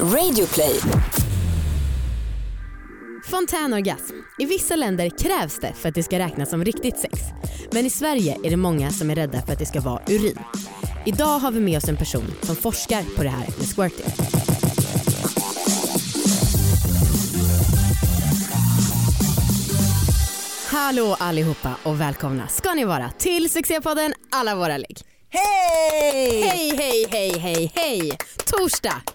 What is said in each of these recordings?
Radioplay. Fontänorgasm. I vissa länder krävs det för att det ska räknas som riktigt sex. Men i Sverige är det många som är rädda för att det ska vara urin. Idag har vi med oss en person som forskar på det här med squirting. Hallå allihopa och välkomna ska ni vara till succépodden Alla våra ligg. Hej! Hej, hej, hej, hej, hej! Torsdag.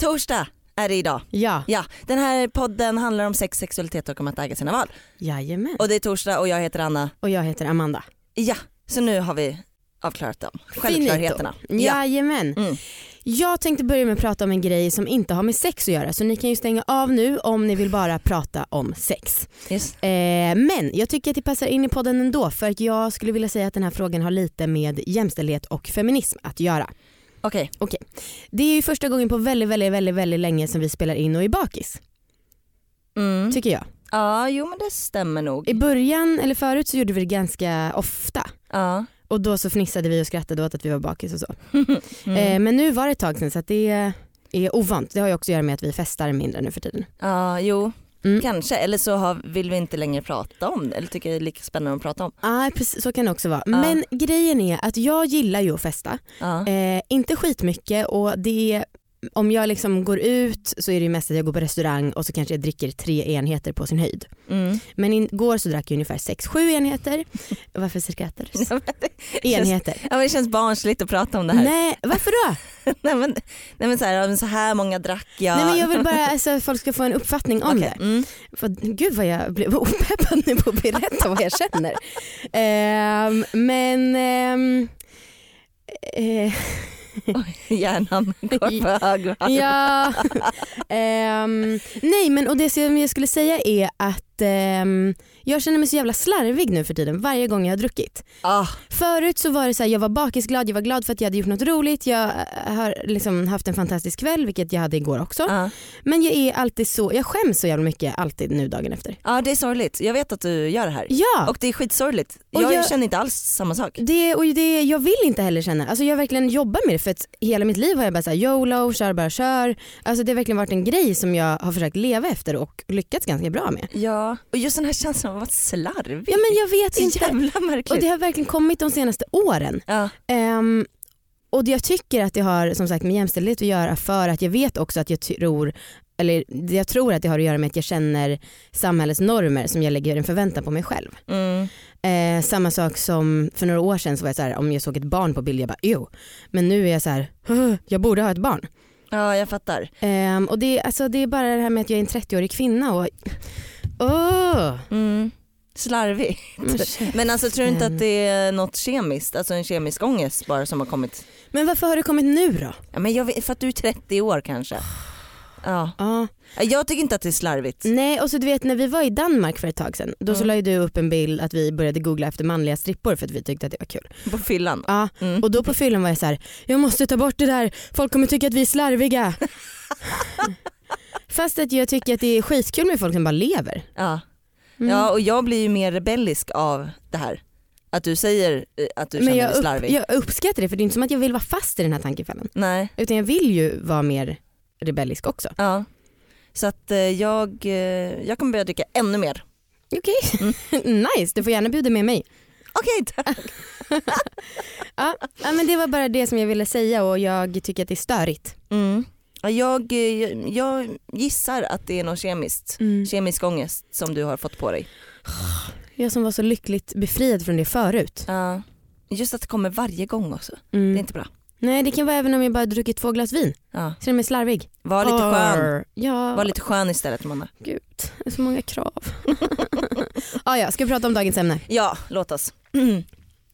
Torsdag är det idag. Ja, Ja, den här podden handlar om sex, sexualitet och om att äga sina val. jajamän. Och det är torsdag och jag heter Anna. Och jag heter Amanda. Ja, så nu har vi avklarat dem. Självklarheterna. Finito. Ja. Jajamän. Mm. Jag tänkte börja med att prata om en grej som inte har med sex att göra så ni kan ju stänga av nu om ni vill bara prata om sex. Yes. Eh, men jag tycker att det passar in i podden ändå för att jag skulle vilja säga att den här frågan har lite med jämställdhet och feminism att göra. Okej, Det är ju första gången på väldigt, väldigt, väldigt, väldigt länge som vi spelar in och är bakis, mm. tycker jag. ja jo men det stämmer nog. I början, eller förut så gjorde vi det ganska ofta Ja. och då så fnissade vi och skrattade åt att vi var bakis och så. Mm. Eh, men nu var det ett tag sedan så det är ovant. Det har ju också att göra med att vi festar mindre nu för tiden. Ja, jo. Mm. Kanske, eller så har, vill vi inte längre prata om det eller tycker det är lika spännande att prata om. Ah, precis, så kan det också vara. Men grejen är att jag gillar ju att festa. Ja. Eh, inte skitmycket och det är, om jag liksom går ut så är det mest att jag går på restaurang och så kanske jag dricker tre enheter på sin höjd. Mm. Men igår så drack jag ungefär sex, sju enheter. Varför skrattar du? Enheter. Ja, men det känns barnsligt att prata om det här. Nej, varför då? nej, men, nej men så här, ja, så här många drack jag. Nej men jag vill bara alltså, att folk ska få en uppfattning om Okej, det. Mm. För, gud vad jag blev opeppad nu på att berätta vad jag känner. Ehm, men ehm, eh, Hjärnan går på högvarv. ja, ehm, nej men och det som jag skulle säga är att ehm, jag känner mig så jävla slarvig nu för tiden varje gång jag har druckit. Ah, Förut så var det så här, jag var bakisglad, jag var glad för att jag hade gjort något roligt, jag eh, har liksom haft en fantastisk kväll vilket jag hade igår också. ah. Men jag är alltid så, jag skäms så jävla mycket alltid nu dagen efter. Ja det är sorgligt, jag vet att du gör det här. Ja! Och det är skitsorgligt. Jag, jag- känner inte alls samma sak. Det, och det, jag vill inte heller känna, alltså jag verkligen jobbar med det för att hela mitt liv har jag bara såhär YOLO, kör bara kör. Alltså det har verkligen varit en grej som jag har försökt leva efter och lyckats ganska bra med. Ja, och just den här känslan vara slarvig. Ja men jag vet inte. jävla märkligt. Och det har verkligen kommit de senaste åren. ja. Ehm, och jag tycker att det har som sagt med jämställdhet att göra för att jag vet också att jag tror eller jag tror att det har att göra med att jag känner samhällets normer som jag lägger en förväntan på mig själv. Mm. Eh, samma sak som för några år sedan så var jag så här, om jag såg ett barn på bild jag bara jo. Men nu är jag så här, "Huh, jag borde ha ett barn. ja jag fattar. Ehm, och det, alltså, det är bara det här med att jag är en 30-årig kvinna och Åh! Mm. Slarvig. Men shit. Men alltså tror du inte att det är något kemiskt, alltså en kemisk ångest bara som har kommit? Men varför har det kommit nu då? Ja, men jag vet, för att du är 30 år kanske. Ja. Ja. Jag tycker inte att det är slarvigt. Nej och så du vet när vi var i Danmark för ett tag sedan då så Mm. la ju du upp en bild att vi började googla efter manliga strippor för att vi tyckte att det var kul. På fyllan. Ja, Mm. och då på fyllan var jag så här: jag måste ta bort det där, folk kommer tycka att vi är slarviga. Fast att jag tycker att det är skitkul med folk som bara lever. Ja. Mm. ja och jag blir ju mer rebellisk av det här. Att du säger eh, att du Men känner dig upp, slarvig. jag uppskattar det för det är inte som att jag vill vara fast i den här tankefällan. Nej. Utan jag vill ju vara mer rebellisk också. Ja. Så att eh, jag, eh, jag kommer börja dricka ännu mer. Okej, nice. Du får gärna bjuda med mig. Okej tack. Ja, ja, men det var bara det som jag ville säga och jag tycker att det är störigt. Mm. Ja, Jag, eh, jag gissar att det är något kemiskt, kemisk ångest som du har fått på dig. Jag som var så lyckligt befriad från det förut. Ja. Just att det kommer varje gång också. Mm. Det är inte bra. Nej det kan vara även om jag bara druckit två glas vin. Ja. Känner mig slarvig. Var lite skön. Ja, Var lite skön istället Manna. gud. Det är så många krav. ah, ja, ska vi prata om dagens ämne? Ja, låt oss.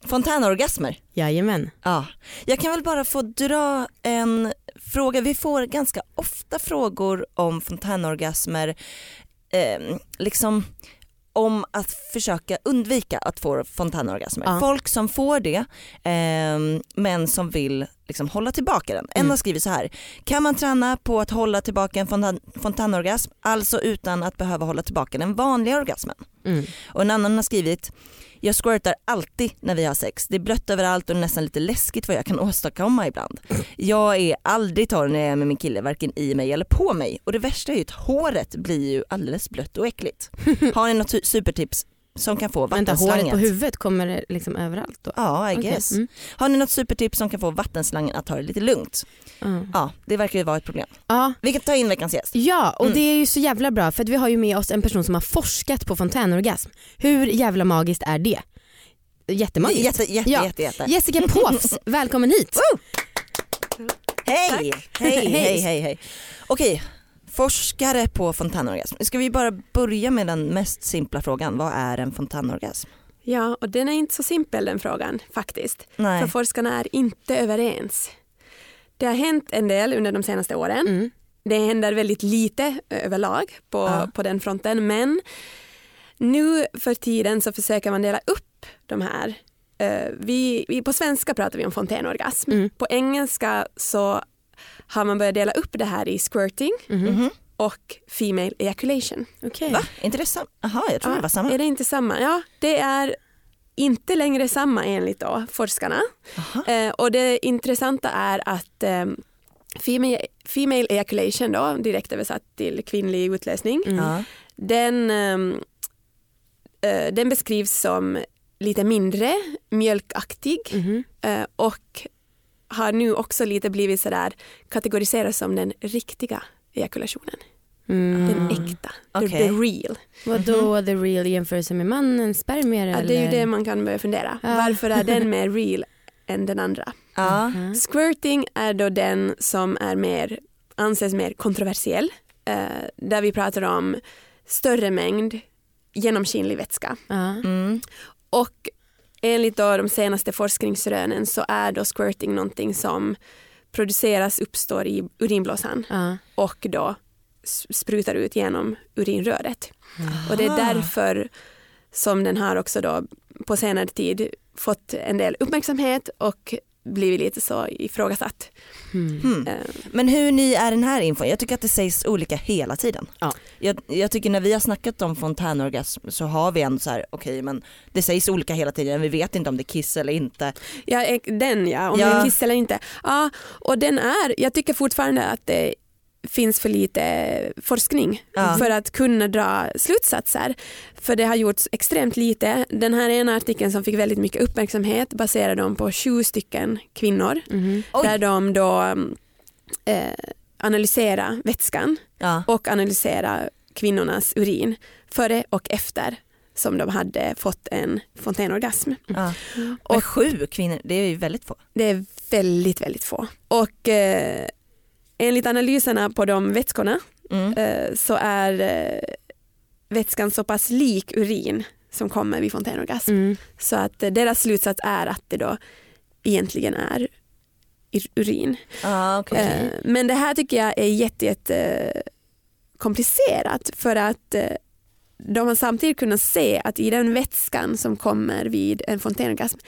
Fontänorgasmer. Jajamän. Ja. Jag kan väl bara få dra en fråga. Vi får ganska ofta frågor om fontänorgasmer. Eh, liksom om att försöka undvika att få fontänorgasmer. Ja. Folk som får det eh, men som vill liksom hålla tillbaka den. En Mm. har skrivit så här, kan man träna på att hålla tillbaka en fontan fontänorgasm, alltså utan att behöva hålla tillbaka den vanliga orgasmen? Mm. Och en annan har skrivit, jag squirtar alltid när vi har sex. Det är blött överallt och nästan lite läskigt vad jag kan åstadkomma ibland. Jag är aldrig torr när jag är med min kille, varken i mig eller på mig. Och det värsta är ju att håret blir ju alldeles blött och äckligt. Har ni något su- supertips som kan få Vänta, håret vattenslangen? på huvudet kommer det liksom överallt då? Ja, I guess. mm. Har ni något supertips som kan få vattenslangen att ta det lite lugnt? Ja. Ja, det verkar ju vara ett problem. Ja. Vi kan ta in veckans gäst. Ja, och Mm. det är ju så jävla bra för vi har ju med oss en person som har forskat på fontänorgasm. Hur jävla magiskt är det? Jättemagiskt. Jätte, jätte, Ja. jätte, jätte. Jessica Påfs, välkommen hit. Hej! Hej, Hej. hej, hej, hej. Okej, forskare på fontänorgasm. Ska vi bara börja med den mest simpla frågan. Vad är en fontänorgasm? Ja, och den är inte så simpel den frågan faktiskt. För Nej. forskarna är inte överens. Det har hänt en del under de senaste åren. Mm. Det händer väldigt lite överlag på, Ja. på den fronten men nu för tiden så försöker man dela upp de här. Vi, vi, på svenska pratar vi om fontänorgasm. Mm. På engelska så har man börjat dela upp det här i squirting Mhm. Mhm. och female ejaculation. Okej. Är inte det samma? Jaha, jag tror det var samma. Är det inte samma? Ja, det är inte längre samma enligt då forskarna. Eh, och det intressanta är att eh, female, female ejaculation då, direkt översatt till kvinnlig utlösning, Mm. Ja. den, ehm, eh, den beskrivs som lite mindre mjölkaktig eh, och har nu också lite blivit sådär kategoriserad som den riktiga ejakulationen. Mm. Den äkta, Okej. the real. Vadå the real i jämförelse med mannens spermier? Ja, eller? det är ju det man kan börja fundera. Ja. Varför är den mer real än den andra? Ja. Mhm. Squirting är då den som är mer, anses mer kontroversiell. Eh, där vi pratar om större mängd genomskinlig vätska. Mm. Och enligt då de senaste forskningsrönen så är då squirting någonting som produceras, uppstår i urinblåsan Ja. och då sprutar ut genom urinröret. Och det är därför som den har också då på senare tid fått en del uppmärksamhet och blivit lite så ifrågasatt. Mm. Men hur ny är den här infon? Jag tycker att det sägs olika hela tiden. Ja. Jag, jag tycker när vi har snackat om fontänorgasm så har vi ändå så här, okej men det sägs olika hela tiden, vi vet inte om det är kiss eller inte. Ja, eh, den ja, om Ja. det är kiss eller inte. Ja, och den är, jag tycker fortfarande att det finns för lite forskning Ja. för att kunna dra slutsatser. För det har gjorts extremt lite. Den här ena artikeln som fick väldigt mycket uppmärksamhet baserade de på sju stycken kvinnor. Oj. där de då eh, analyserar vätskan Ja. och analysera kvinnornas urin före och efter som de hade fått en fontänorgasm. Ja. Och- Och sju kvinnor, det är ju väldigt få. Det är väldigt, väldigt få. Och eh, enligt analyserna på de vätskorna Mm. eh, så är eh, vätskan så pass lik urin som kommer vid fontänorgasm. Mm. Så att eh, deras slutsats är att det då egentligen är urin. Okej. Eh, men det här tycker jag är jätte, jätte komplicerat för att de har samtidigt kunnat se att i den vätskan som kommer vid en fontänorgasm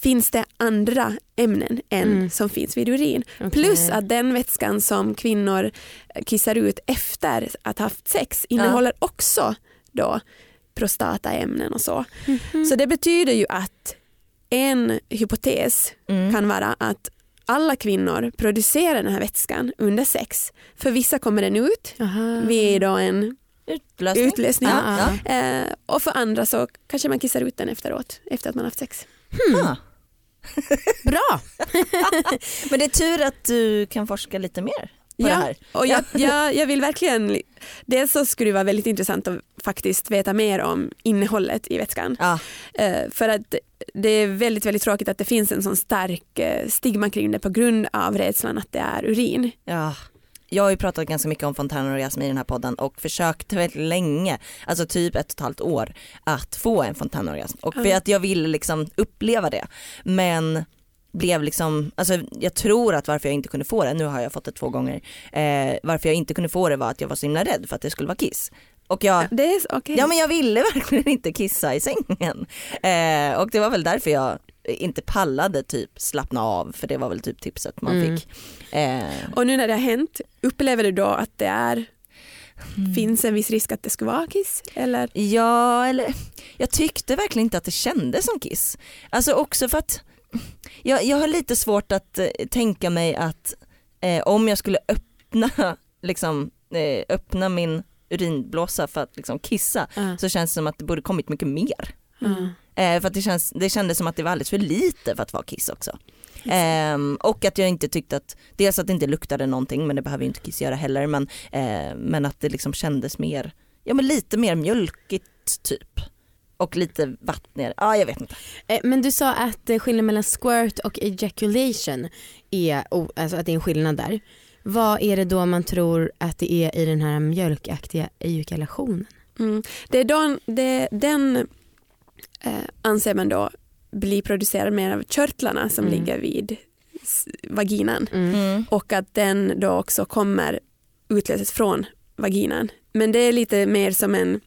finns det andra ämnen än Mm. som finns vid urin. Okej. Plus att den vätskan som kvinnor kissar ut efter att ha haft sex innehåller också då prostataämnen och så. Mhm. Så det betyder ju att en hypotes Mm. kan vara att alla kvinnor producerar den här vätskan under sex. För vissa kommer den ut Aha. vid då en Utlösning. utlösning. Ja, ja. Eh, och för andra så kanske man kissar ut den efteråt, efter att man haft sex. Ah. Bra! Men det är tur att du kan forska lite mer på det Ja, här. och jag, jag, jag vill verkligen, dels så skulle det vara väldigt intressant att faktiskt veta mer om innehållet i vätskan. Ja. Eh, för att det är väldigt, väldigt tråkigt att det finns en sån stark eh, stigma kring det på grund av rädslan att det är urin. Ja. Jag har ju pratat ganska mycket om fontänorgasm i den här podden och försökt väldigt länge, alltså typ ett och ett halvt år, att få en fontänorgasm. Och för Ja. att jag ville liksom uppleva det. Men blev liksom, alltså jag tror att varför jag inte kunde få det, nu har jag fått det två gånger, eh, varför jag inte kunde få det var att jag var så himla rädd för att det skulle vara kiss. Och jag, Det är så- okej. ja men jag ville verkligen inte kissa i sängen. Eh, och det var väl därför jag inte pallade typ slappna av för det var väl typ tipset man Mm. fick. Eh, Och nu när det har hänt, upplever du då att det är, Mm. finns en viss risk att det skulle vara kiss? Eller? Ja, eller jag tyckte verkligen inte att det kändes som Kiss. Alltså också för att jag, jag har lite svårt att eh, tänka mig att eh, om jag skulle öppna, liksom, eh, öppna min urinblåsa för att liksom, kissa Ja. så känns det som att det borde kommit mycket mer. Mm. Eh, för att det, känns, det kändes som att det var alldeles för lite för att vara Kiss också. Ehm, och att jag inte tyckte att, dels att det inte luktade någonting men det behöver ju inte Kiss göra heller men, eh, men att det liksom kändes mer, ja men lite mer mjölkigt typ. Och lite vattnigare, ja jag vet inte. Eh, Men du sa att eh, skillnaden mellan squirt och ejaculation är, alltså att det är en skillnad där. Vad är det då man tror att det är i den här mjölkaktiga ejakulationen? Mm. Det är då, det, den eh, anser man då blir producerad mer av körtlarna som Mm. ligger vid vaginan Mm. Mm. och att den då också kommer utlöses från vaginan. Men det är lite mer som en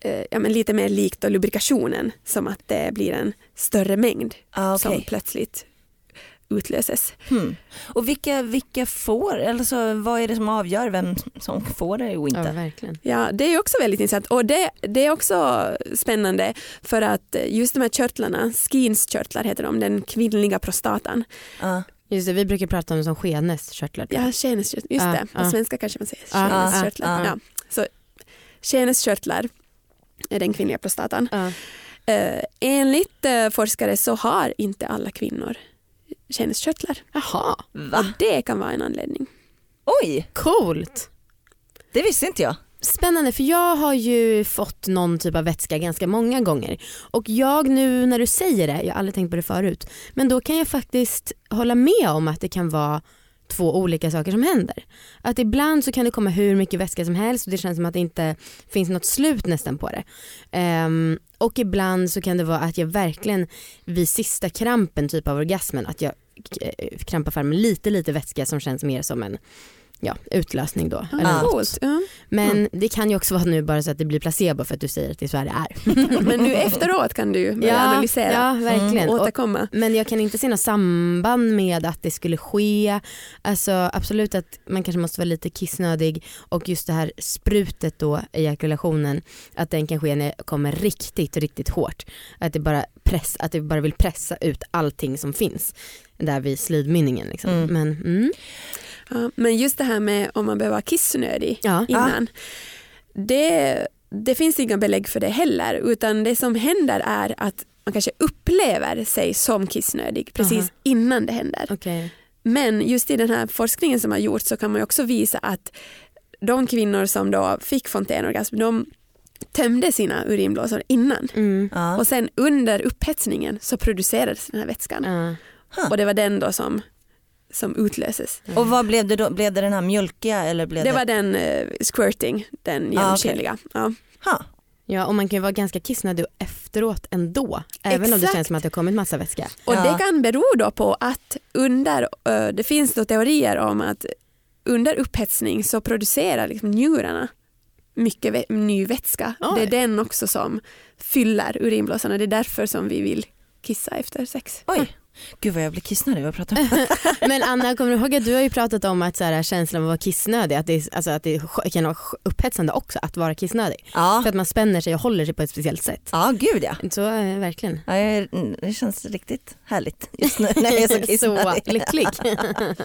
eh, ja, men lite mer likt då lubrikationen som att det blir en större mängd Ah, som okej. plötsligt utlöses. Hmm. Och vilka, vilka får, eller så, vad är det som avgör vem som får det och Ja inte? verkligen. Ja, det är också väldigt intressant och det, det är också spännande för att just de här körtlarna, Skins körtlar heter de, den kvinnliga prostatan. Ja. Just det, vi brukar prata om det som skeneskörtlar. Ja, skeneskörtlar, just Ja, det, på ja. svenska kanske man säger Ja, ja, skeneskörtlar. ja. Ja, Så skeneskörtlar är den kvinnliga prostatan. Ja. Eh, enligt eh, forskare så har inte alla kvinnor skeneskörtlar Jaha, och Va? det kan vara en anledning. Oj, coolt. det visste inte jag. Spännande för jag har ju fått någon typ av vätska ganska många gånger och jag nu när du säger det, jag har aldrig tänkt på det förut, men då kan jag faktiskt hålla med om att det kan vara två olika saker som händer. Att ibland så kan det komma hur mycket vätska som helst och det känns som att det inte finns något slut nästan på det. Um, och ibland så kan det vara att jag verkligen vid sista krampen typ av orgasmen att jag eh, krampar fram lite lite vätska som känns mer som en ja, utlösning då. eller Ja. något. Ja. Men det kan ju också vara nu bara så att det blir placebo för att du säger att det är så här det är. Men nu efteråt kan du börja analysera ja verkligen. och Och, återkomma. men jag kan inte se något samband med att det skulle ske. Alltså absolut att man kanske måste vara lite kissnödig och just det här sprutet då, ejakulationen, att den kan ske när det kommer riktigt, riktigt hårt. Att det bara, press, att det bara vill pressa ut allting som finns där vid slidmynningen. Liksom. Mm. Men mm, Ja, men just det här med om man behöver vara kissnödig ja. innan. Det, det finns inga belägg för det heller utan det som händer är att man kanske upplever sig som kissnödig precis Aha. innan det händer. Okej. Men just i den här forskningen som har gjorts så kan man också visa att de kvinnor som då fick fontänorgasm de tömde sina urinblåsor innan Mm. Ja. och sen under upphetsningen så producerades den här vätskan Ja. och det var den då som, som utlöses. Och vad blev det då? Blev det den här mjölkiga eller blev det? Det var den eh, squirting, den Ah, genomskinliga. Ja. Ha. Ja och man kan ju vara ganska kissnödig efteråt ändå. Även om det Exakt. känns som att det har kommit massa vätska. Och Ja. det kan bero då på att under, det finns då teorier om att under upphetsning så producerar liksom njurarna mycket ny vätska. Oj. Det är den också som fyller urinblåsarna. Det är därför som vi vill kissa efter sex. Oj, gud vad jag blir kissnödig. Vad pratar om? Men Anna, kommer du ihåg att du har ju pratat om att så här, känslan av att vara kissnödig, att det, är- alltså, att det kan vara upphetsande också att vara kissnödig. Ja. För att man spänner sig och håller sig på ett speciellt sätt. ja, gud ja. Så eh, verkligen. ja jag mm, det känns riktigt härligt just nu när jag är så så kissnödig. lycklig.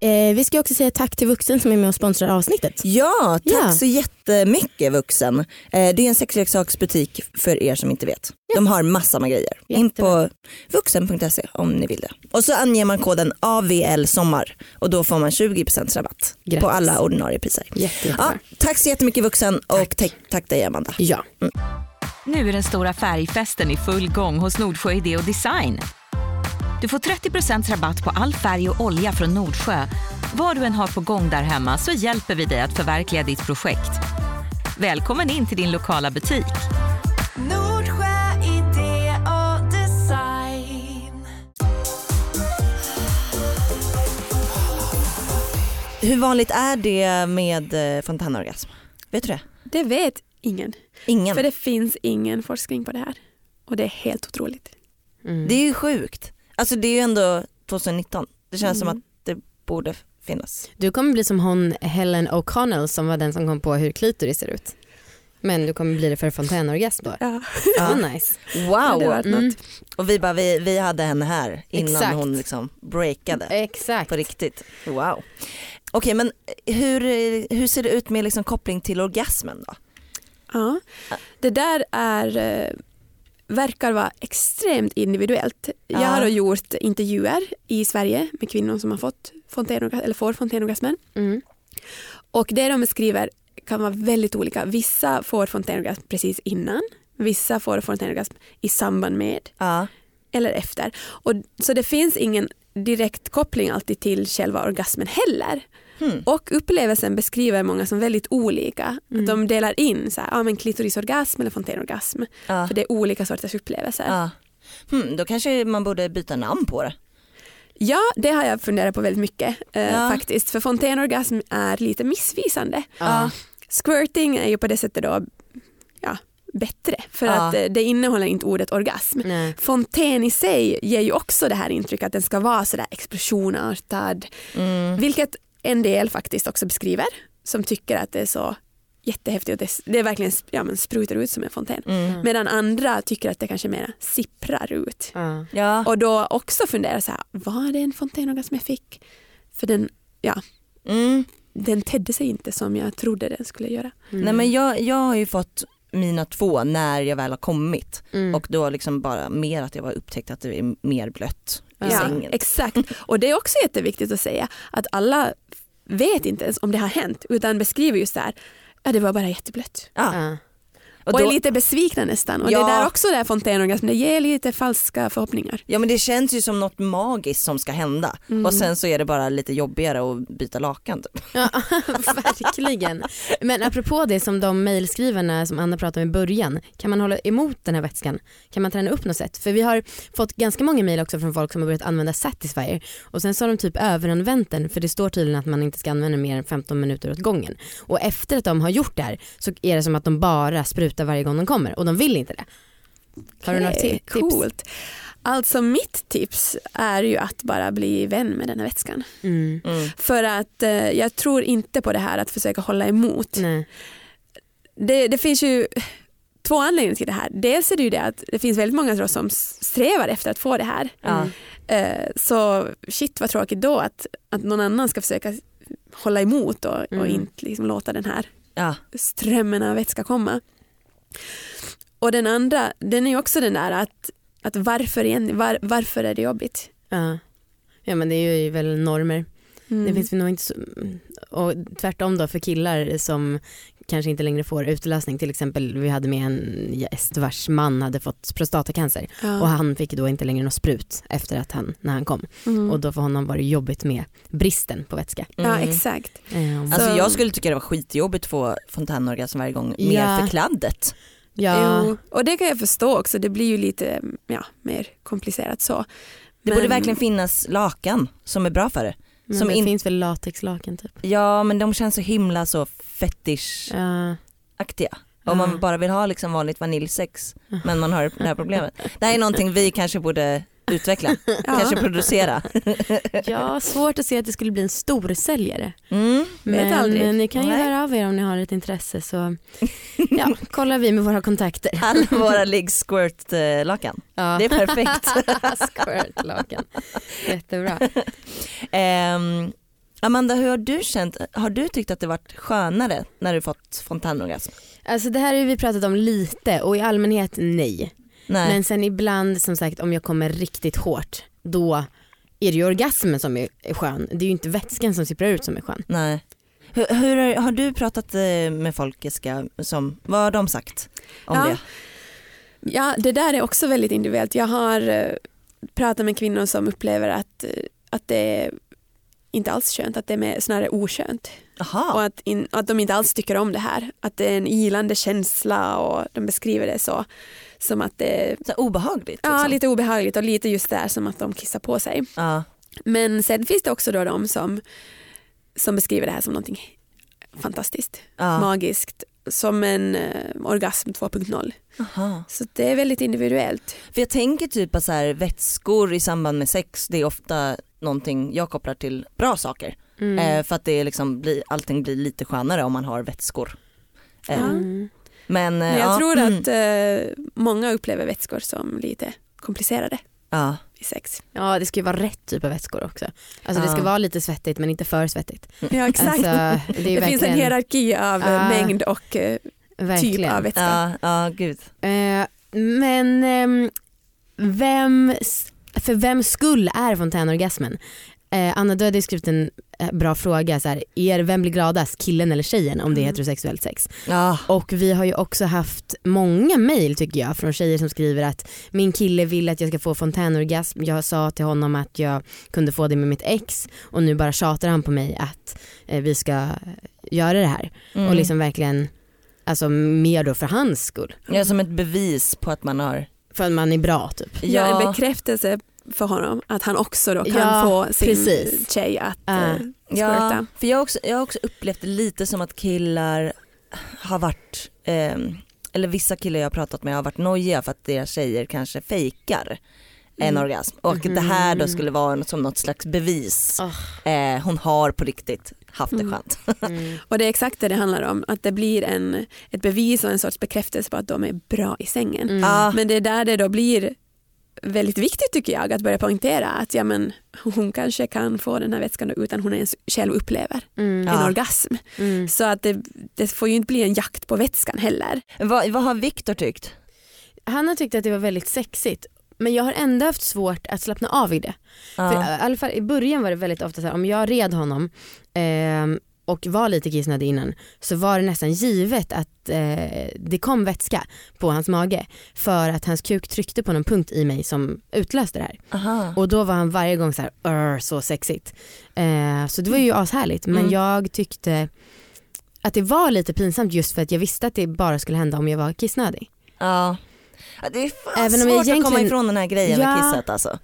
eh, vi ska också säga tack till Vuxen som är med och sponsrar avsnittet. Ja, tack Ja. så jättemycket Vuxen. Eh, Det är en sexleksaksbutik för er som inte vet. De har massor med grejer. In Jättebra. på vuxen.se om ni vill det. Och så anger man koden AVL sommar och då får man 20% rabatt Grattis. på alla ordinarie priser. Ja, jättebra. tack så jättemycket Vuxen och tack, tack dig Amanda. Ja. Nu är den stora färgfesten i full gång hos Nordsjö Idé och Design. Du får 30 rabatt på all färg och olja från Nordsjö. Vad du än har på gång där hemma så hjälper vi dig att förverkliga ditt projekt. Välkommen in till din lokala butik. Nordsjö idé och design. Hur vanligt är det med eh, fontänorgasm? Vet du det? Det vet ingen. Ingen? För det finns ingen forskning på det här. Och det är helt otroligt. Mm. Det är ju sjukt. Alltså det är ju ändå 2019. Det känns som Mm. att det borde finnas. Du kommer bli som hon Helen O'Connell som var den som kom på hur klitoris ser ut. Men du kommer bli det för fontänorgasm då. Ja, Ja. nice. Wow! Mm. Och vi bara, vi, vi hade henne här innan Exakt. hon liksom breakade Exakt. på riktigt. Wow. Okej men hur, hur ser det ut med liksom koppling till orgasmen då? Ja. Det där är, eh, verkar vara extremt individuellt. Jag Ja. har då gjort intervjuer i Sverige med kvinnor som har fått fontänorgasm, eller får fontänorgasmen. Mm. Och det de beskriver kan vara väldigt olika. Vissa får fontänorgasm precis innan, vissa får fontänorgasm i samband med Ja. eller efter. Och, så det finns ingen direkt koppling alltid till själva orgasmen heller. Hmm. Och upplevelsen beskriver många som väldigt olika. Att de delar in så här, ja, men klitorisorgasm eller fontänorgasm. Ja. För det är olika sorters upplevelser. Ja. Ja. Hmm, då kanske man borde byta namn på det. det har jag funderat på väldigt mycket eh, Ja. faktiskt. För fontänorgasm är lite missvisande. Ja. Squirting är ju på det sättet då ja, bättre. För Ja. att eh, det innehåller inte ordet orgasm. Nej. Fontän i sig ger ju också det här intrycket att den ska vara sådär explosionartad. Mm. Vilket en del faktiskt också beskriver som tycker att det är så jättehäftigt och det, det är verkligen ja, men sprutar ut som en fontän. Mm. Medan andra tycker att det kanske mer sipprar ut. Ja. Ja. Och då också funderar så här, var det en fontänorgasm jag fick? För den, ja, Mm. den tedde sig inte som jag trodde den skulle göra. Mm. Nej men jag, jag har ju fått mina två när jag väl har kommit Mm. och då liksom bara mer att jag var upptäckt att det är mer blött i Ja, sängen. exakt. Och det är också jätteviktigt att säga att alla vet inte ens om det har hänt utan beskriver just det här, ja det var bara jätteblött. Ja. Och Och, då, är lite besvikna nästan. Och Ja. det där också där fontänorgasm, det ger lite falska förhoppningar. ja men det känns ju som något magiskt som ska hända Mm. och sen så är det bara lite jobbigare att byta lakan. Typ. Ja, verkligen. Men apropå det som de mejlskrivarna som Anna pratade om i början, kan man hålla emot den här vätskan? Kan man träna upp något sätt? För vi har fått ganska många mejl också från folk som har börjat använda Satisfyer och sen så har de typ överanvänt den för det står tydligen att man inte ska använda mer än 15 minuter åt gången. Och efter att de har gjort det här så är det som att de bara sprutar varje gång de kommer och de vill inte det. Har du några tips? Coolt. Alltså mitt tips är ju att bara bli vän med den här vätskan. Mm. Mm. För att eh, jag tror inte på det här att försöka hålla emot. Nej. Det, det finns ju två anledningar till det här. Dels är det ju det att det finns väldigt många tror som strävar efter att få det här. Ja. Eh, Så shit vad tråkigt då att, att någon annan ska försöka hålla emot och, och Mm. inte liksom låta den här Ja. strömmen av vätska komma. Och den andra, den är ju också den där att, att varför, igen, var, varför är det jobbigt? Ja. ja men det är ju väl normer. Mm. Det finns nog inte så, och tvärtom då för killar som kanske inte längre får utlösning. Till exempel vi hade med en gäst vars man hade fått prostatacancer ja. och han fick då inte längre något sprut efter att han, när han kom. Mm. Och då för honom var det jobbigt med bristen på vätska. Ja Mm. exakt. Um, Alltså Så- jag skulle tycka det var skitjobbigt att få fontänorgasm varje gång, Ja. mer för kladdet. ja, Jo, och det kan jag förstå också, det blir ju lite ja, mer komplicerat så. Det Men- borde verkligen finnas lakan som är bra för det. Men som det in- finns väl latexlakan typ. Ja men de känns så himla så fetishaktiga. Ja. Om man bara vill ha liksom vanligt vaniljsex men man har det här problemet. Det här är någonting vi kanske borde utveckla, kanske producera. ja, svårt att se att det skulle bli en storsäljare. Mm. Men aldrig. ni kan ju Nej. höra av er om ni har ett intresse så ja, kollar vi med våra kontakter. Alla våra ligg squirt eh, lakan. Ja. Det är perfekt. Squirtlakan. Jättebra. Ehm, Amanda hur har du känt, har du tyckt att det varit skönare när du fått fontänorgasm? Alltså det här har vi pratat om lite och i allmänhet nej. Nej. Men sen ibland som sagt om jag kommer riktigt hårt då är det ju orgasmen som är skön. Det är ju inte vätskan som sipprar ut som är skön. Nej. Hur, hur har, du pratat eh, med folk Jessica, som, vad har de sagt om Ja. det? Ja, det där är också väldigt individuellt. Jag har eh, pratat med kvinnor som upplever att, eh, att det är inte alls skönt, att det är snarare oskönt. Och Jaha, att, in, att de inte alls tycker om det här. Att det är en ilande känsla och de beskriver det så som att det så obehagligt? ja, liksom. lite obehagligt och lite just där som att de kissar på sig. Ja. Men sen finns det också då de som, som beskriver det här som någonting fantastiskt, Ja. magiskt som en eh, orgasm 2.0. Aha. Så det är väldigt individuellt. För jag tänker typ att så här, vätskor i samband med sex det är ofta någonting jag kopplar till bra saker. Mm. Eh, för att det liksom blir, allting blir lite skönare om man har vätskor. Eh, Ja. Mm. Men, eh, Men jag ja, tror mm, att eh, många upplever vätskor som lite komplicerade ja. i sex. Ja det ska ju vara rätt typ av vätskor också. Alltså det Ja. ska vara lite svettigt men inte för svettigt. Ja exakt. Alltså, det det ju finns en verkligen, hierarki av eh, Ah. mängd och eh, verkligen. typ av vätska. Ja, ja gud. Eh, men ehm, vem, för vem skull är fontänorgasmen? Eh, Anna du hade skrivit en eh, bra fråga, så här, är, vem blir gladast, killen eller tjejen om det är Mm. heterosexuellt sex? Ja. Och vi har ju också haft många mejl tycker jag från tjejer som skriver att min kille vill att jag ska få fontänorgasm, jag sa till honom att jag kunde få det med mitt ex och nu bara tjatar han på mig att eh, vi ska göra det här. Mm. Och liksom verkligen, alltså mer då för hans skull. Ja, som ett bevis på att man har För att man är bra typ. Ja. en bekräftelse för honom att han också då kan Ja, få sin precis. tjej att Ah. eh, Ja, för jag har, också, jag har också upplevt det lite som att killar har varit, ehm, eller vissa killar jag har pratat med har varit nojiga för att deras tjejer kanske fejkar en Mm. orgasm och Mhm. det här då skulle vara som något slags bevis. Oh. Eh, hon har på riktigt haft det Mm. skönt. Mm. Och det är exakt det det handlar om, att det blir en, ett bevis och en sorts bekräftelse på att de är bra i sängen. Mm. Ja. Men det är där det då blir väldigt viktigt tycker jag att börja poängtera att ja, men, hon kanske kan få den här vätskan utan hon ens själv upplever Mm. en Ja. orgasm. Mm. Så att det, det får ju inte bli en jakt på vätskan heller. vad, vad har Viktor tyckt? Han har tyckt att det var väldigt sexigt men jag har ändå haft svårt att slappna av i det. För, Ja. I alla fall i början var det väldigt ofta så här, om jag red honom ehm, och var lite kissnödig innan så var det nästan givet att eh, det kom vätska på hans mage för att hans kuk tryckte på någon punkt i mig som utlöste det här. Aha. Och då var han varje gång så här, "Arr, så sexigt. Eh, så det var ju ashärligt men Mm. jag tyckte att det var lite pinsamt just för att jag visste att det bara skulle hända om jag var kissnödig. Ja. Det är fan Även om svårt jag att komma ifrån den här grejen Ja. med kisset alltså.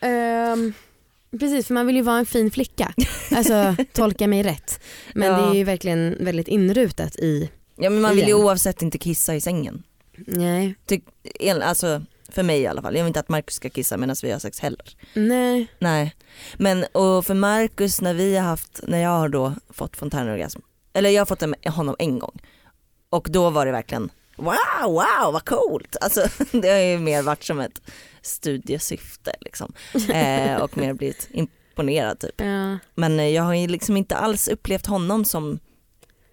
Ehm, precis för man vill ju vara en fin flicka. Alltså tolka mig rätt. Men Ja. det är ju verkligen väldigt inrutat i, Ja men man vill ju oavsett inte kissa i sängen. nej, Tyck, alltså för mig i alla fall. Jag vill inte att Marcus ska kissa medan vi har sex heller. nej. Nej. Men och för Marcus när vi har haft, när jag har då fått fontänorgasm, eller jag har fått honom en gång. Och då var det verkligen wow, wow vad coolt. Alltså det har ju mer varit som ett studiesyfte liksom. Eh, och mer blivit imponerad typ. Ja. Men eh, jag har ju liksom inte alls upplevt honom som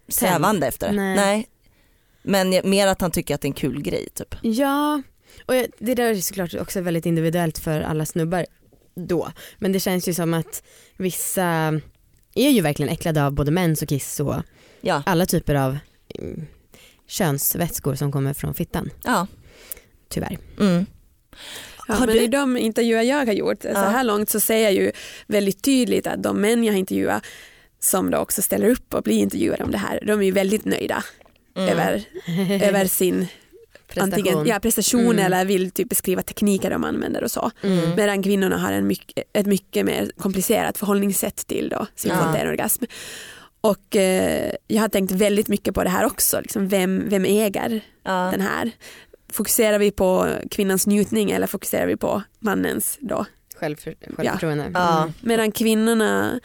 strävande efter det. Nej. Men mer att han tycker att det är en kul grej typ. Ja, och det där är såklart också väldigt individuellt för alla snubbar då. Men det känns ju som att vissa är ju verkligen äcklade av både mens och kiss och Ja, alla typer av mm, könsvätskor som kommer från fittan, ja. tyvärr. Mm. Ja, Har men du- i de intervjuer jag har gjort, så Ja. här långt så ser jag ju väldigt tydligt att de män jag har intervjuat som då också ställer upp och blir intervjuade om det här, de är ju väldigt nöjda Mm. över, över sin Prestation. antingen ja, prestation Mm. eller vill typ beskriva tekniker de använder och så. Mm. Medan kvinnorna har en mycket, ett mycket mer komplicerat förhållningssätt till då sin Ja. fontänorgasm. Och eh, jag har tänkt väldigt mycket på det här också, liksom vem, vem äger Ja. den här? Fokuserar vi på kvinnans njutning eller fokuserar vi på mannens då? Självför, självförtroende. Ja. Mm. Medan kvinnorna,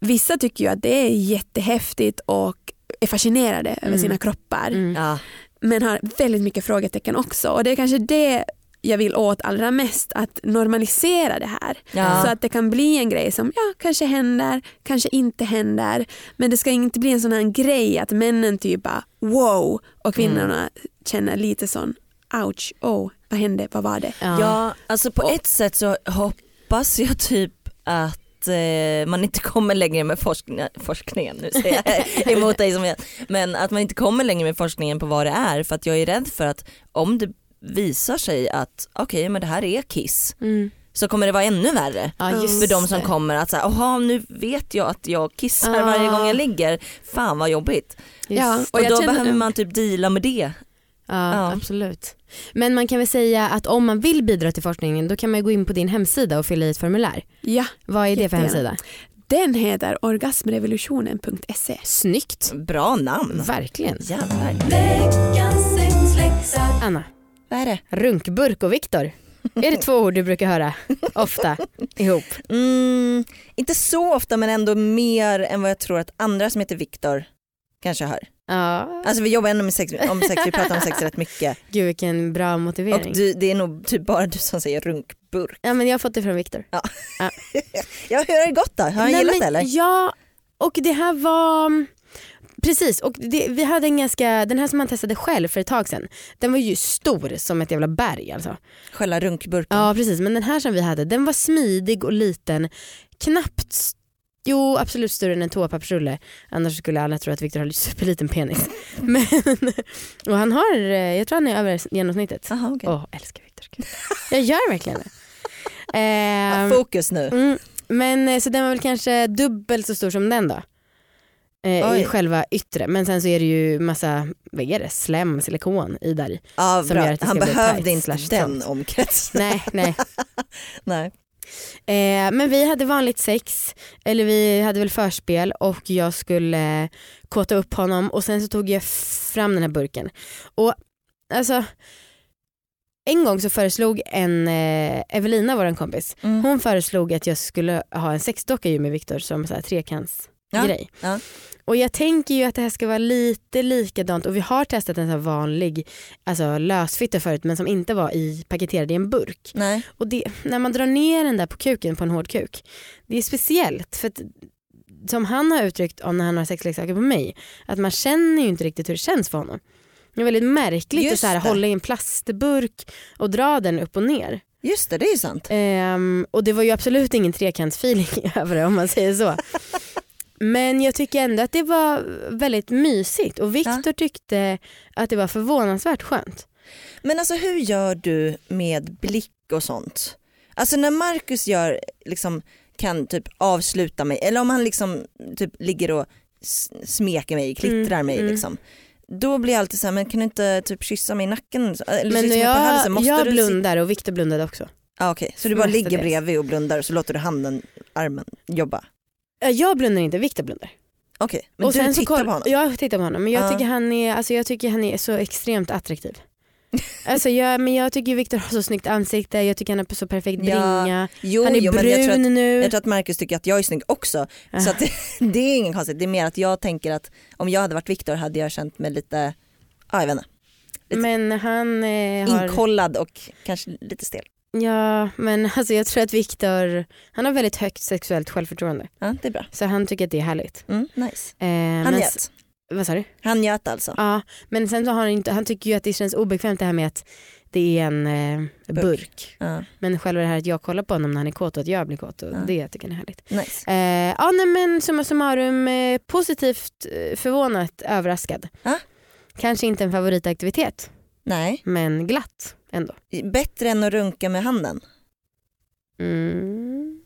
vissa tycker ju att det är jättehäftigt och är fascinerade över Mm. sina kroppar Mm. Ja. men har väldigt mycket frågetecken också och det är kanske det jag vill åt allra mest, att normalisera det här. Ja. Så att det kan bli en grej som ja, kanske händer, kanske inte händer. Men det ska inte bli en sån här grej att männen typ bara wow och kvinnorna känner lite sån ouch, oh, vad hände, vad var det? Ja. Ja, alltså på Och- ett sätt så hoppas jag typ att eh, man inte kommer längre med forskning, forskningen, nu säger jag emot dig som jag, men att man inte kommer längre med forskningen på vad det är för att jag är rädd för att om det visar sig att okej men det här är kiss Mm. så kommer det vara ännu värre. Just För de som kommer att säga, jaha nu vet jag att jag kissar Ah. varje gång jag ligger, fan vad jobbigt. Just Ja, Och, Och då känner- behöver man typ deala med det. Ja, Ja. absolut. Men man kan väl säga att om man vill bidra till forskningen då kan man gå in på din hemsida och fylla i ett formulär. Ja, Vad är det för hemsida? Den heter orgasmrevolutionen.se. Snyggt. Bra namn. Verkligen. Jävlar. Anna, Vad är det? runkburk och Viktor. Är det två ord du brukar höra ofta ihop? Mm, inte så ofta men ändå mer än vad jag tror att andra som heter Viktor kanske hör. Ja, Alltså vi jobbar ändå med sex, om sex vi pratar om sex rätt mycket. gud vilken bra Och motivering. du, det är nog typ bara du som säger runkburk. Ja men jag har fått det från Viktor. Ja hur har det gått då? Har han Nej, gillat men det eller? Ja, och det här var Precis, och det, vi hade en ganska, den här som man testade själv för ett tag sedan, den var ju stor som ett jävla berg alltså. Själva runkburken? Ja precis, men den här som vi hade, den var smidig och liten, knappt, jo absolut större än en toapappersrulle, annars skulle alla tro att Viktor har en superliten penis. Men, och han har, eh, jag tror han är över genomsnittet. Jaha okej. Åh, älskar Viktor. Jag gör verkligen det. Ja, Ehm, fokus nu. Mm, men eh, så den var väl kanske dubbelt så stor som den då. Eh. I själva yttre. Men sen så är det ju massa, vad är det, slem, silikon i där. Ja, som bra. gör att det Han bli behövde inte den omkretsen. Nej, nej. Nej. Eh, men vi hade vanligt sex, eller vi hade väl förspel och jag skulle eh, kåta upp honom och sen så tog jag fram den här burken. Och alltså en gång så föreslog en eh, Evelina, vår kompis, Mm. hon föreslog att jag skulle ha en sexdocka ju med Viktor som så här trekants Ja, grej. ja. Och jag tänker ju att det här ska vara lite likadant och vi har testat en sån vanlig alltså lösfitta förut men som inte var i paketerad i en burk. Nej. Och det, när man drar ner den där på kuken på en hård kuk, det är speciellt för att som han har uttryckt om när han har sexleksaker på mig, att man känner ju inte riktigt hur det känns för honom. Det är väldigt märkligt att Just så här, hålla i en plastburk och dra den upp och ner. Just det, det är ju sant. Ehm, och det var ju absolut ingen trekantsfeeling över det om man säger så. Men jag tycker ändå att det var väldigt mysigt och Viktor tyckte att det var förvånansvärt skönt. Men alltså hur gör du med blick och sånt? Alltså när Marcus gör, liksom, kan typ avsluta mig, eller om han liksom typ ligger och smeker mig, klittrar Mm, mig mm. liksom. Då blir jag alltid så här, men kan du inte typ kyssa mig i nacken? Eller Men mig på halsen? jag, Måste jag blundar och Viktor blundade också. Ah, Okej, så du bara ligger bredvid och blundar och så låter du handen, armen jobba? Eh, Jag blundar inte, Viktor blundar. Okej, men och du tittar på honom? Jag tittar på honom men jag, Ja. tycker han är, alltså jag tycker han är så extremt attraktiv. alltså jag, men jag tycker Viktor har så snyggt ansikte, jag tycker han har så perfekt Ja, bringa. Jo, han är jo men brun jag att, nu. jag tror att Marcus tycker att jag är snygg också. Ah. Så det, det är ingen konstigt, det är mer att jag tänker att om jag hade varit Viktor hade jag känt mig lite, ja jag vet inte, lite men han eh, inkollad och kanske lite stel. Ja men alltså jag tror att Viktor, han har väldigt högt sexuellt självförtroende. Ja det är bra. Så han tycker att det är härligt. Mm, nice. Eh, Han njöt. Vad sa du? Han njöt alltså. Ja men sen så har han inte, han tycker ju att det känns obekvämt det här med att det är en eh, Burk. burk. Ja, Men själva det här att jag kollar på honom när han är kåt och att jag blir kåt och Ja. det tycker jag är härligt. nice. Eh, ja nej men summa summarum eh, positivt eh, förvånat överraskad. Ja. Kanske inte en favoritaktivitet Nej, men glatt ändå. bättre än att runka med handen. Mm.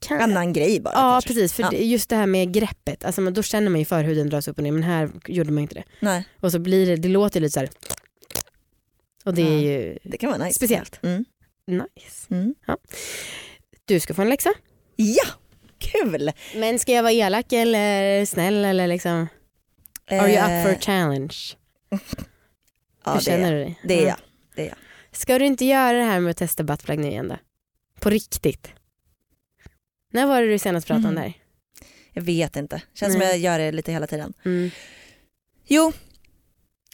Kan... Annan grej bara Ja kanske. precis, för Ja. det- just det här med greppet, alltså, då känner man ju förhuden dras upp och ner men här gjorde man inte det. Nej, Och så blir det, det låter lite så här. Och det är Ja. ju det kan vara nice. speciellt. Mm. Nice. Mm. Du ska få en läxa. Ja, kul! Men ska jag vara elak eller snäll eller liksom? Are you up for a Eh, challenge? ja, Hur det är känner jag. du dig? Det är Ja. jag. Det är jag. Ska du inte göra det här med att testa buttplug nu igen då? På riktigt? När var det du senast pratade om Mm. det här? Jag vet inte, känns som Nej. jag gör det lite hela tiden. Mm. Jo,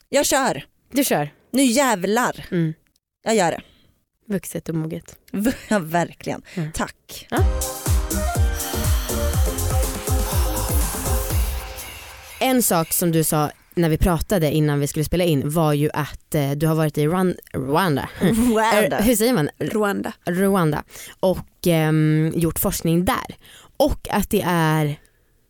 jag kör. Du kör. Nu jävlar. Mm. Jag gör det. Vuxet och moget. Ja, verkligen. Mm. Tack. En sak som du sa när vi pratade innan vi skulle spela in var ju att eh, du har varit i Rwan- Rwanda. Rwanda. Hur säger man? Rwanda. Rwanda och ehm, gjort forskning där. Och att det är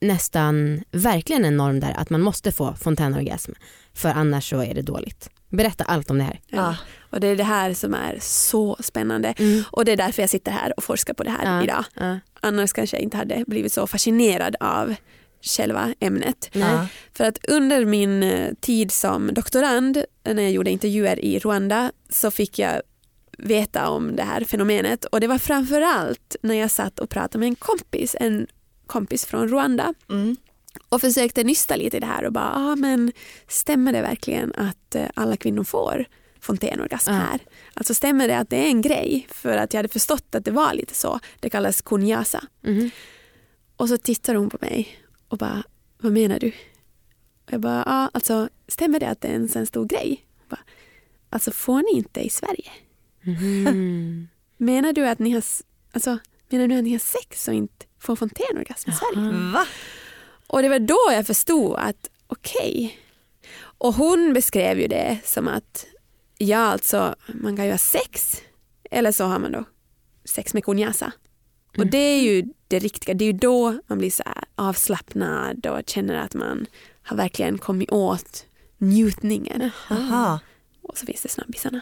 nästan verkligen en norm där att man måste få fontänorgasm för annars så är det dåligt. Berätta allt om det här. Ja. Och det är det här som är så spännande. Och det är därför jag sitter här och forskar på det här Ja. idag. Ja. Annars kanske jag inte hade blivit så fascinerad av själva ämnet. Ja. För att under min eh, tid som doktorand, när jag gjorde intervjuer i Rwanda, så fick jag veta om det här fenomenet och det var framförallt när jag satt och pratade med en kompis, en kompis från Rwanda Mm. och försökte nysta lite i det här och bara, ah, men stämmer det verkligen att eh, alla kvinnor får fontänorgasm här? Alltså stämmer det att det är en grej? För att jag hade förstått att det var lite så. Det kallas kunyasa. Mhm. Och så tittar hon på mig och bara, vad menar du? Och jag bara, ja alltså stämmer det att det är en sån stor grej? Bara, alltså får ni inte i Sverige? Mhm. Menar du att ni har, alltså, menar du att ni har sex och inte får fontänorgasm i Sverige? Va? Och det var då jag förstod att okej. Och hon beskrev ju det som att ja alltså man kan ju ha sex eller så har man då sex med kunyasa. Och det är ju det riktiga, det är ju då man blir så avslappnad och känner att man har verkligen kommit åt njutningen. Aha. Och så finns det snabbisarna.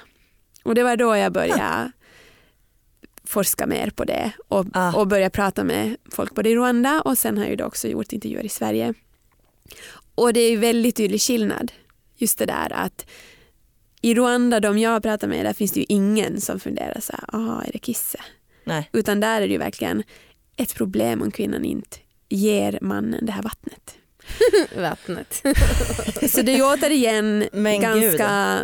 Och det var då jag började forska mer på det och, Ah. och börja prata med folk både i Rwanda och sen har jag ju också gjort intervjuer i Sverige. Och det är ju väldigt tydlig skillnad. Just det där att i Rwanda, de jag pratar med, där finns det ju ingen som funderar så här, aha, är det kisse? Nej. Utan där är det ju verkligen ett problem om kvinnan inte ger mannen det här vattnet. Vattnet. Så det är ju återigen Men ganska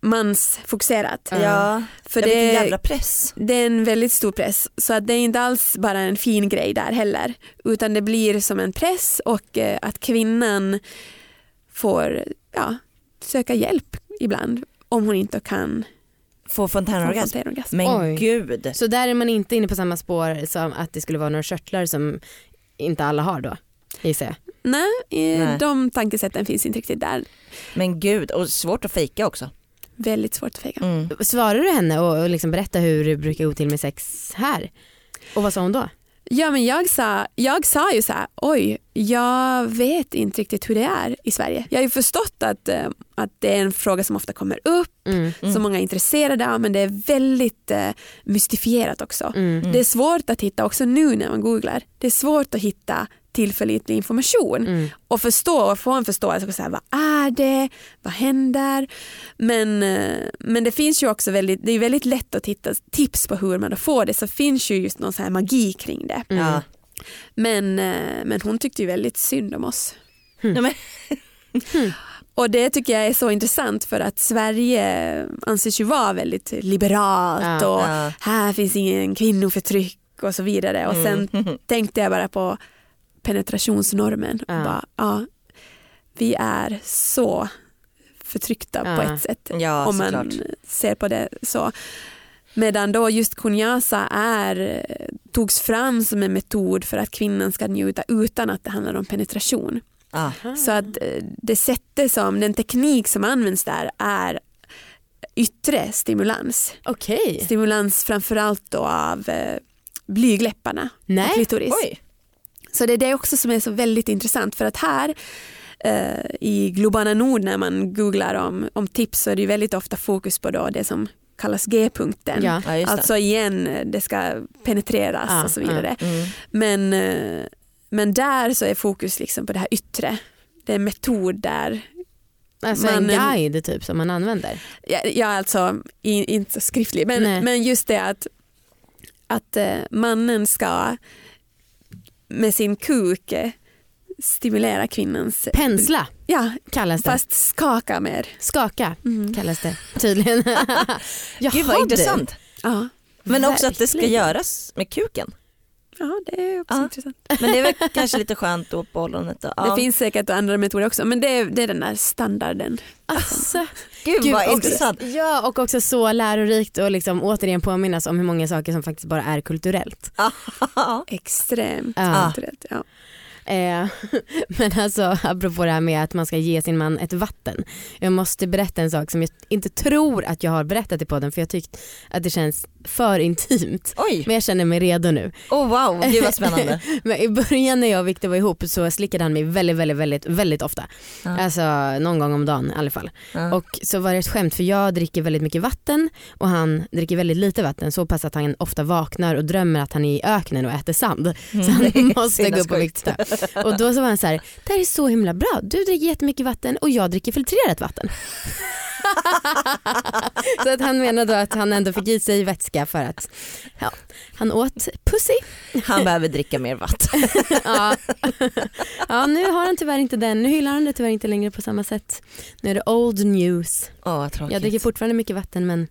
mansfokuserat. Ja, För det, jävla press. det är en väldigt stor press så att det är inte alls bara en fin grej där heller utan det blir som en press och eh, att kvinnan får ja, söka hjälp ibland om hon inte kan Få fontänorgasm. fontänorgasm. Men Oj. gud. Så där är man inte inne på samma spår som att det skulle vara några körtlar som inte alla har då? Gissar jag. Nej, Nej. de tankesätten finns inte riktigt där. Men gud, och svårt att fejka också. Väldigt svårt att fejka. Mm. Svarar du henne och, och liksom berätta hur det brukar gå till med sex här? Och vad sa hon då? Ja men jag sa, jag sa ju så här, oj, jag vet inte riktigt hur det är i Sverige. Jag har ju förstått att, eh, att det är en fråga som ofta kommer upp, Mm. som många är intresserade av men det är väldigt eh, mystifierat också. Mm. Det är svårt att hitta, också nu när man googlar, det är svårt att hitta tillförlitlig information Mm. och förstå och få en förståelse för så här, vad är det, vad händer? Men, eh, men det finns ju också väldigt, det är väldigt lätt att hitta tips på hur man då får det så finns ju just någon så här magi kring det. Mm. Men, eh, men hon tyckte ju väldigt synd om oss. Ja, men, Och det tycker jag är så intressant för att Sverige anses ju vara väldigt liberalt Ja, och ja. här finns ingen kvinnoförtryck och så vidare. Och sen Mm. tänkte jag bara på penetrationsnormen. Och bara, ja, vi är så förtryckta på ett sätt Ja, om man såklart. ser på det så. Medan då just kunyasa är, togs fram som en metod för att kvinnan ska njuta utan att det handlar om penetration. Ja. Så att eh, det sättet som, den teknik som används där är yttre stimulans. Okej. Stimulans framförallt då av eh, blygläpparna och Nej. klitoris. Oj. Så det är det också som är så väldigt intressant för att här eh, i Globala Nord när man googlar om, om tips så är det väldigt ofta fokus på då det som kallas G-punkten. Ja. Ja. Alltså igen, det ska penetreras Ja, och så vidare. Mm. Men, eh, men där så är fokus liksom på det här yttre. Det är en metod där, Alltså en Man- guide typ som man använder. ja, ja alltså i, inte skriftlig, Nej. men, men just det att, att eh, mannen ska med sin kuk eh, stimulera kvinnans... Pensla Ja, kallas det. fast skaka mer. Skaka Mm. kallas det tydligen. Gud vad intressant. Ja. Men också att det ska Verkligen. göras med kuken. Ja, det är också Ja. intressant. Men det är väl kanske lite skönt då på ollonet. då. Ja. Det finns säkert andra metoder också men det är, det är den där standarden. Alltså, Gud, Gud, vad också- intressant. Ja och också så lärorikt och liksom återigen påminnas om hur många saker som faktiskt bara är kulturellt. Extremt Ja. kulturellt. Ja. Eh, men alltså apropå det här med att man ska ge sin man ett vatten. Jag måste berätta en sak som jag inte tror att jag har berättat i podden för jag tyckt att det känns för intimt. Oj, Men jag känner mig redo nu. oh, wow, gud vad spännande. Men i början när jag och Victor var ihop så slickade han mig väldigt, väldigt, väldigt, väldigt ofta. Ja. Alltså någon gång om dagen i alla fall. Ja. Och så var det ett skämt för jag dricker väldigt mycket vatten och han dricker väldigt lite vatten så pass att han ofta vaknar och drömmer att han är i öknen och äter sand. Så han måste gå upp och vikta. Och då så var han så här, det här är så himla bra, du dricker jättemycket vatten och jag dricker filtrerat vatten. Så att han menar då att han ändå fick i sig vätska för att ja, han åt pussy. Han behöver dricka mer vatten. Ja. ja nu har han tyvärr inte den, nu hyllar han det tyvärr inte längre på samma sätt. Nu är det old news. Vad tråkigt. Jag dricker fortfarande mycket vatten men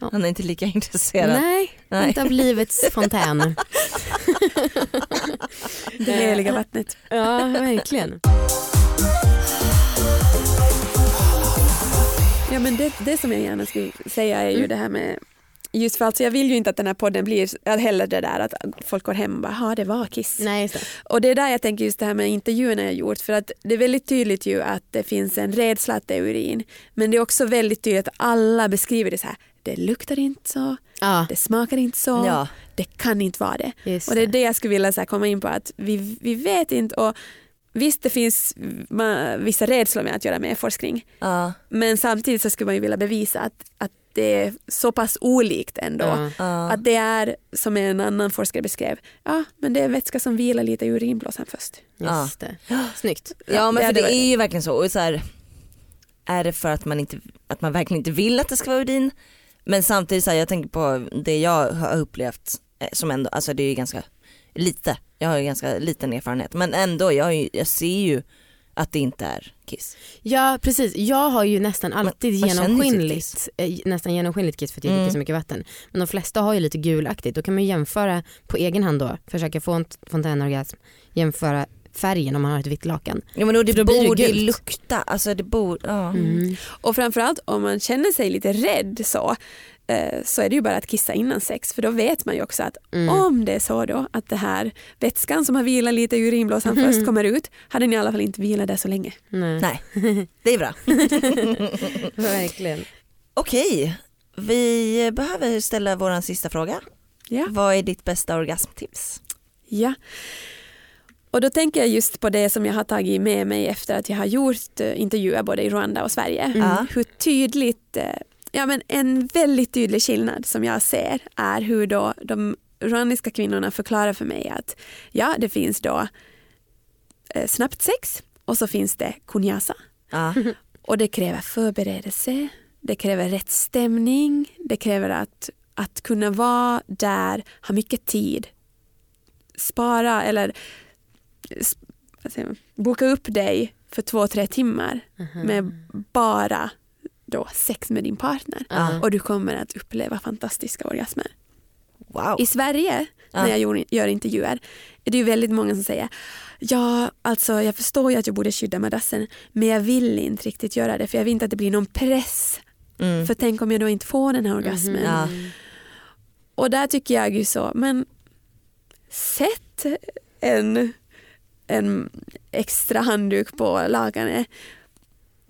Han är inte lika intresserad. nej, Nej. inte av livets fontän. Det heliga vattnet. Ja verkligen. Ja men det, det som jag gärna skulle säga är ju det här med Just för alltså jag vill ju inte att den här podden blir heller det där att folk går hem och bara ja det var Kiss. Nej det. Och det är där jag tänker just det här med intervjuerna jag gjort för att det är väldigt tydligt ju att det finns en rädsla att det är urin men det är också väldigt tydligt att alla beskriver det så här det luktar inte så, Ja, det smakar inte så, Ja. Det kan inte vara det. just Och det är det jag skulle vilja så här komma in på att vi, vi vet inte och visst det finns vissa rädslor med att göra mer forskning Ja, men samtidigt så skulle man ju vilja bevisa att, att det är så pass olikt ändå. Ja. ja. Att det är, som en annan forskare beskrev, ja men det är vätska som vilar lite i urinblåsan först. Just det. Snyggt. ja men det för det är ju verkligen så. Och så här, är det för att man, inte, att man verkligen inte vill att det ska vara urin? Men samtidigt så här, jag tänker på det jag har upplevt som ändå, alltså det är ju ganska lite, jag har ju ganska liten erfarenhet men ändå jag, ju- jag ser ju att det inte är kiss. Ja precis, jag har ju nästan alltid sitt genomskinligt, eh, nästan genomskinligt kiss för att jag Mm. dricker så mycket vatten. Men de flesta har ju lite gulaktigt, då kan man ju jämföra på egen hand då, försöka få en fontänorgasm, jämföra färgen om man har ett vitt lakan. Ja men då, det då borde ju lukta, alltså det borde, ja. Mm. Och framförallt om man känner sig lite rädd så, eh, så är det ju bara att kissa innan sex för då vet man ju också att Mm. om det är så då att det här vätskan som har vilat lite i urinblåsan först kommer ut hade ni i alla fall inte vilat där så länge. Nej. Nej, det är bra. Verkligen. Okej, vi behöver ställa våran sista fråga. Ja. Vad är ditt bästa orgasmtips? Ja. Och då tänker jag just på det som jag har tagit med mig efter att jag har gjort eh, intervjuer både i Rwanda och Sverige. Ja. Hur tydligt, eh, ja men en väldigt tydlig skillnad som jag ser är hur då de rwandiska kvinnorna förklarar för mig att ja det finns då eh, snabbt sex och så finns det kunyasa. Ja. Och det kräver förberedelse, det kräver rätt stämning, det kräver att, att kunna vara där, ha mycket tid, spara eller s- vad säger man, boka upp dig för två, tre timmar med bara då sex med din partner. Ja. Och du kommer att uppleva fantastiska orgasmer. Wow. I Sverige, när jag gör, gör intervjuer, är det ju väldigt många som säger Ja, alltså jag förstår ju att jag borde skydda madrassen men jag vill inte riktigt göra det för jag vill inte att det blir någon press. Mm. För tänk om jag då inte får den här orgasmen. Ja. Och där tycker jag ju så, men sätt en, en extra handduk på lakanet.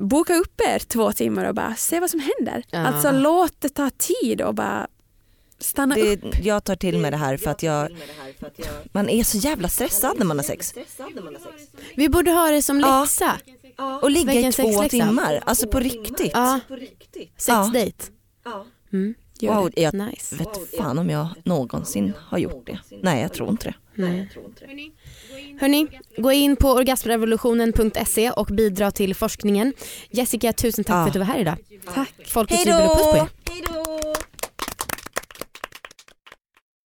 Boka upp er två timmar och bara se vad som händer. Ja. Alltså låt det ta tid och bara stanna upp. Det, jag tar till mig det här för att jag, man är så jävla stressad när man har sex. Vi borde ha det som Ja. läxa. Och ligga i Veckans två sexläxa. timmar, alltså på riktigt. Ja, Ja. sexdate. Mm. Wow, jag Nice. vet fan om jag någonsin har gjort det. Nej jag tror inte det. Nej. Hörni, gå in på orgasmrevolutionen.se och bidra till forskningen. Jessica, tusen tack Ja. för att du var här idag. Tack. Folkets Hej jubel och puss på er.